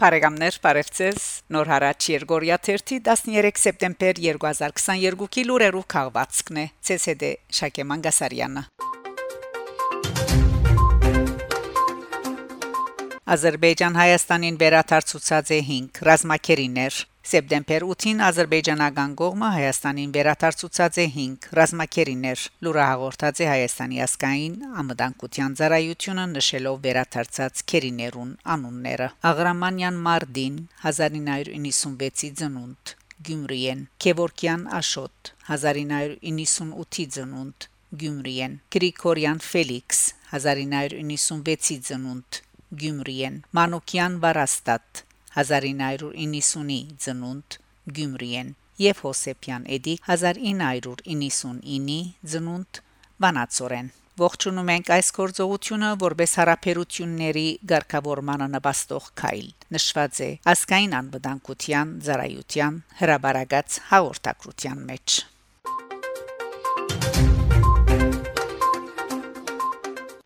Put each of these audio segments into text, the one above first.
Բարեկամներ, բարևձեզ։ Նոր հարաճ Երգորիա 13 սեպտեմբեր 2022-ի լուրերով քաղվածքն է ՑՍԴ Շակե Մանգասարյանը։ Ադրբեջան Հայաստանին վերաթարցուցած է 5 ռազմակերիներ Սեպտեմբեր 8-ին Ադրբեջանական կողմը Հայաստանին վերադարձուցած է 5 ռազմակերիներ։ Լուրը հաղորդած է Հայաստանի ասկային ամդանկության ծառայությունը նշելով վերադարձած քերիներուն անունները։ Աղրամանյան Մարդին 1996-ի ծնունդ Գյումրիեն Քևորքյան Աշոտ 1998-ի ծնունդ Գյումրիեն Գրիգորյան Ֆելիքս 1996-ի ծնունդ Գյումրիեն Մանուկյան Վարաստատ 1990-ի ծնունդ Գյումրիեն եւ Հոսեփյան Էդի 1999-ի ծնունդ Վանացորեն Ողջունում ենք այս կորձողությունը որբես հարաբերությունների ղեկավարմանը նպաստող քայլ նշված է ասկային անվտանգության ծառայության հրաբարագած հաղորդակցության մեջ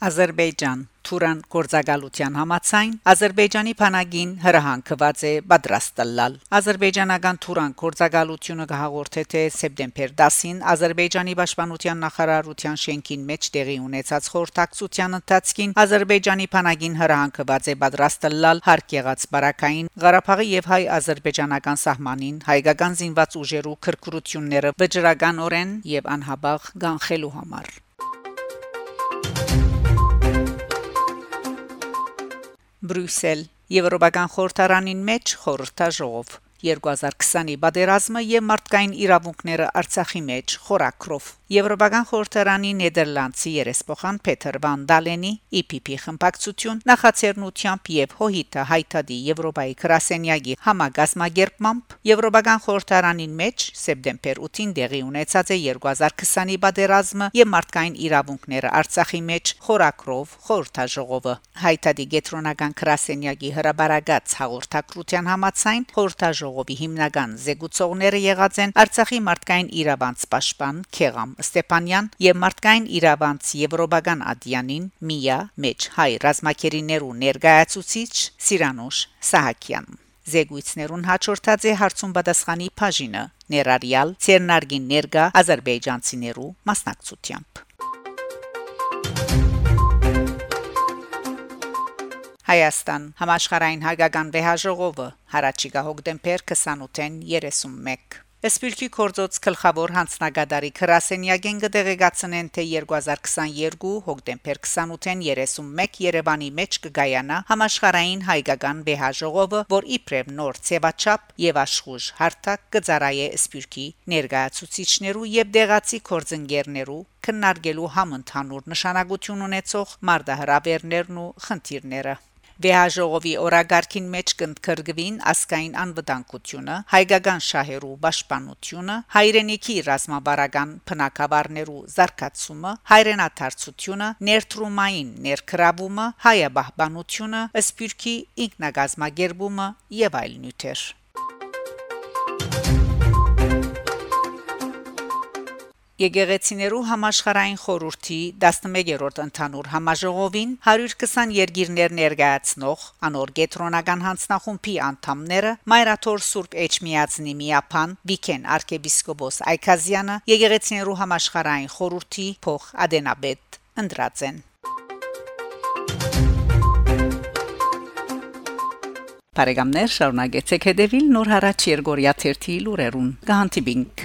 Ադրբեջան Թուրան գործակալության համացայն Ադրբեջանի փանագին հրահանգված է պատրաստելալ Ադրբեջանական Թուրան գործակալությունը կհաղորդե թե սեպտեմբեր 10-ին Ադրբեջանի պաշտպանության նախարարության շենքին մեջ տեղի ունեցած խորհրդակցության ընթացքին Ադրբեջանի փանագին հրահանգված է պատրաստելալ հարկ եղած բարակային Ղարաբաղի եւ հայ-ադրբեջանական սահմանին հայկական զինված ուժերու քրկրությունները վճռականորեն եւ անհաբաղ գանխելու համար Բրյուսել Եվրոպական խորհրդարանին մեջ խորհրդաժողով 2020-ի բادرազմը եւ մարդկային իրավունքները Արցախի մեջ խորակրով Եվրոպական խորհրդարանի Նեդերլանդցի երեսփոխան Փեթեր Վան Դալենի EPP խմբակցություն նախաձեռնությամբ եւ հոհիտը հայտարարի Եվրոպայի քրասենյակի համագազմագերբմամբ Եվրոպական խորհրդարանին մեջ սեպտեմբեր 8-ին դեղի ունեցած է 2020-ի բادرազմը եւ մարդկային իրավունքները Արցախի մեջ խորակրով խորհրդաժողովը հայտարարի գետրոնական քրասենյակի հրաբարագած հաղորդակցության համաձայն խորհրդաժողովը ժողովի հիմնական զեկուցողները եղած են Արցախի մարդկային իրավանց պաշտպան Քեղամ Ստեփանյան եւ մարդկային իրավանց Եվրոպական ադյանին Միա մեջ հայ ռազմակերիներու ներկայացուցիչ Սիրանուշ Սահակյան Զեգույցներուն հաջորդած է հարցում պատասխանի բաժինը ներառյալ Ցերնարգին ներկա ազերբայջանցիներու մասնակցությամբ Հայաստան. Համաշխարհային հայկական վեհաժողովը հարաճիգա հոկտեմբեր 28-ին 31 Սպիրկի կորձոց գլխավոր հանձնագետարի Քրասենյագեն կդեղեկացնեն թե 2022 հոկտեմբեր 28-ին 31 Երևանի մեջ կգայանա համաշխարհային հայկական վեհաժողովը, որ իբրև նոր ցեվաչապ եւ աշխուժ հարթակ կծարայե Սպիրկի ներկայացուցիչներու եւ դեղացի կորձընկերներու քննարկելու համընդհանուր նշանակություն ունեցող մարդահրավերներն ու խնդիրները Վեհաժողովի օրագարքին մեջ կընդգրկվին ասկային անվտանգությունը, հայկական շահերու պաշտպանությունը, հայրենիքի ռազմաբարական փնակավարներու զարգացումը, հայրենադարձությունը, ներդրումային ներքրավումը, հայաբահբանությունը, սպիրկի ինքնագազմագերբումը եւ այլ նյութեր։ Եկեղեցիներու համաշխարային խորհրդի 11-րդ ընդհանուր համաժողովին 120 երկիրներ ներկայացնող անոր գետրոնական հանձնախումբի անդամները Մայրաթոր Սուրբ Էջմիածնի միապան Վիկեն arczepiskopos Այքազյանը եկեղեցիներու համաշխարային խորհրդի փոխ ադենաբեդ ընդրած են Բարեկամներ շարունակեցեք հետևել Նոր հարաճ Երգորիա 1-ի լուրերուն։ Գանտիբինգ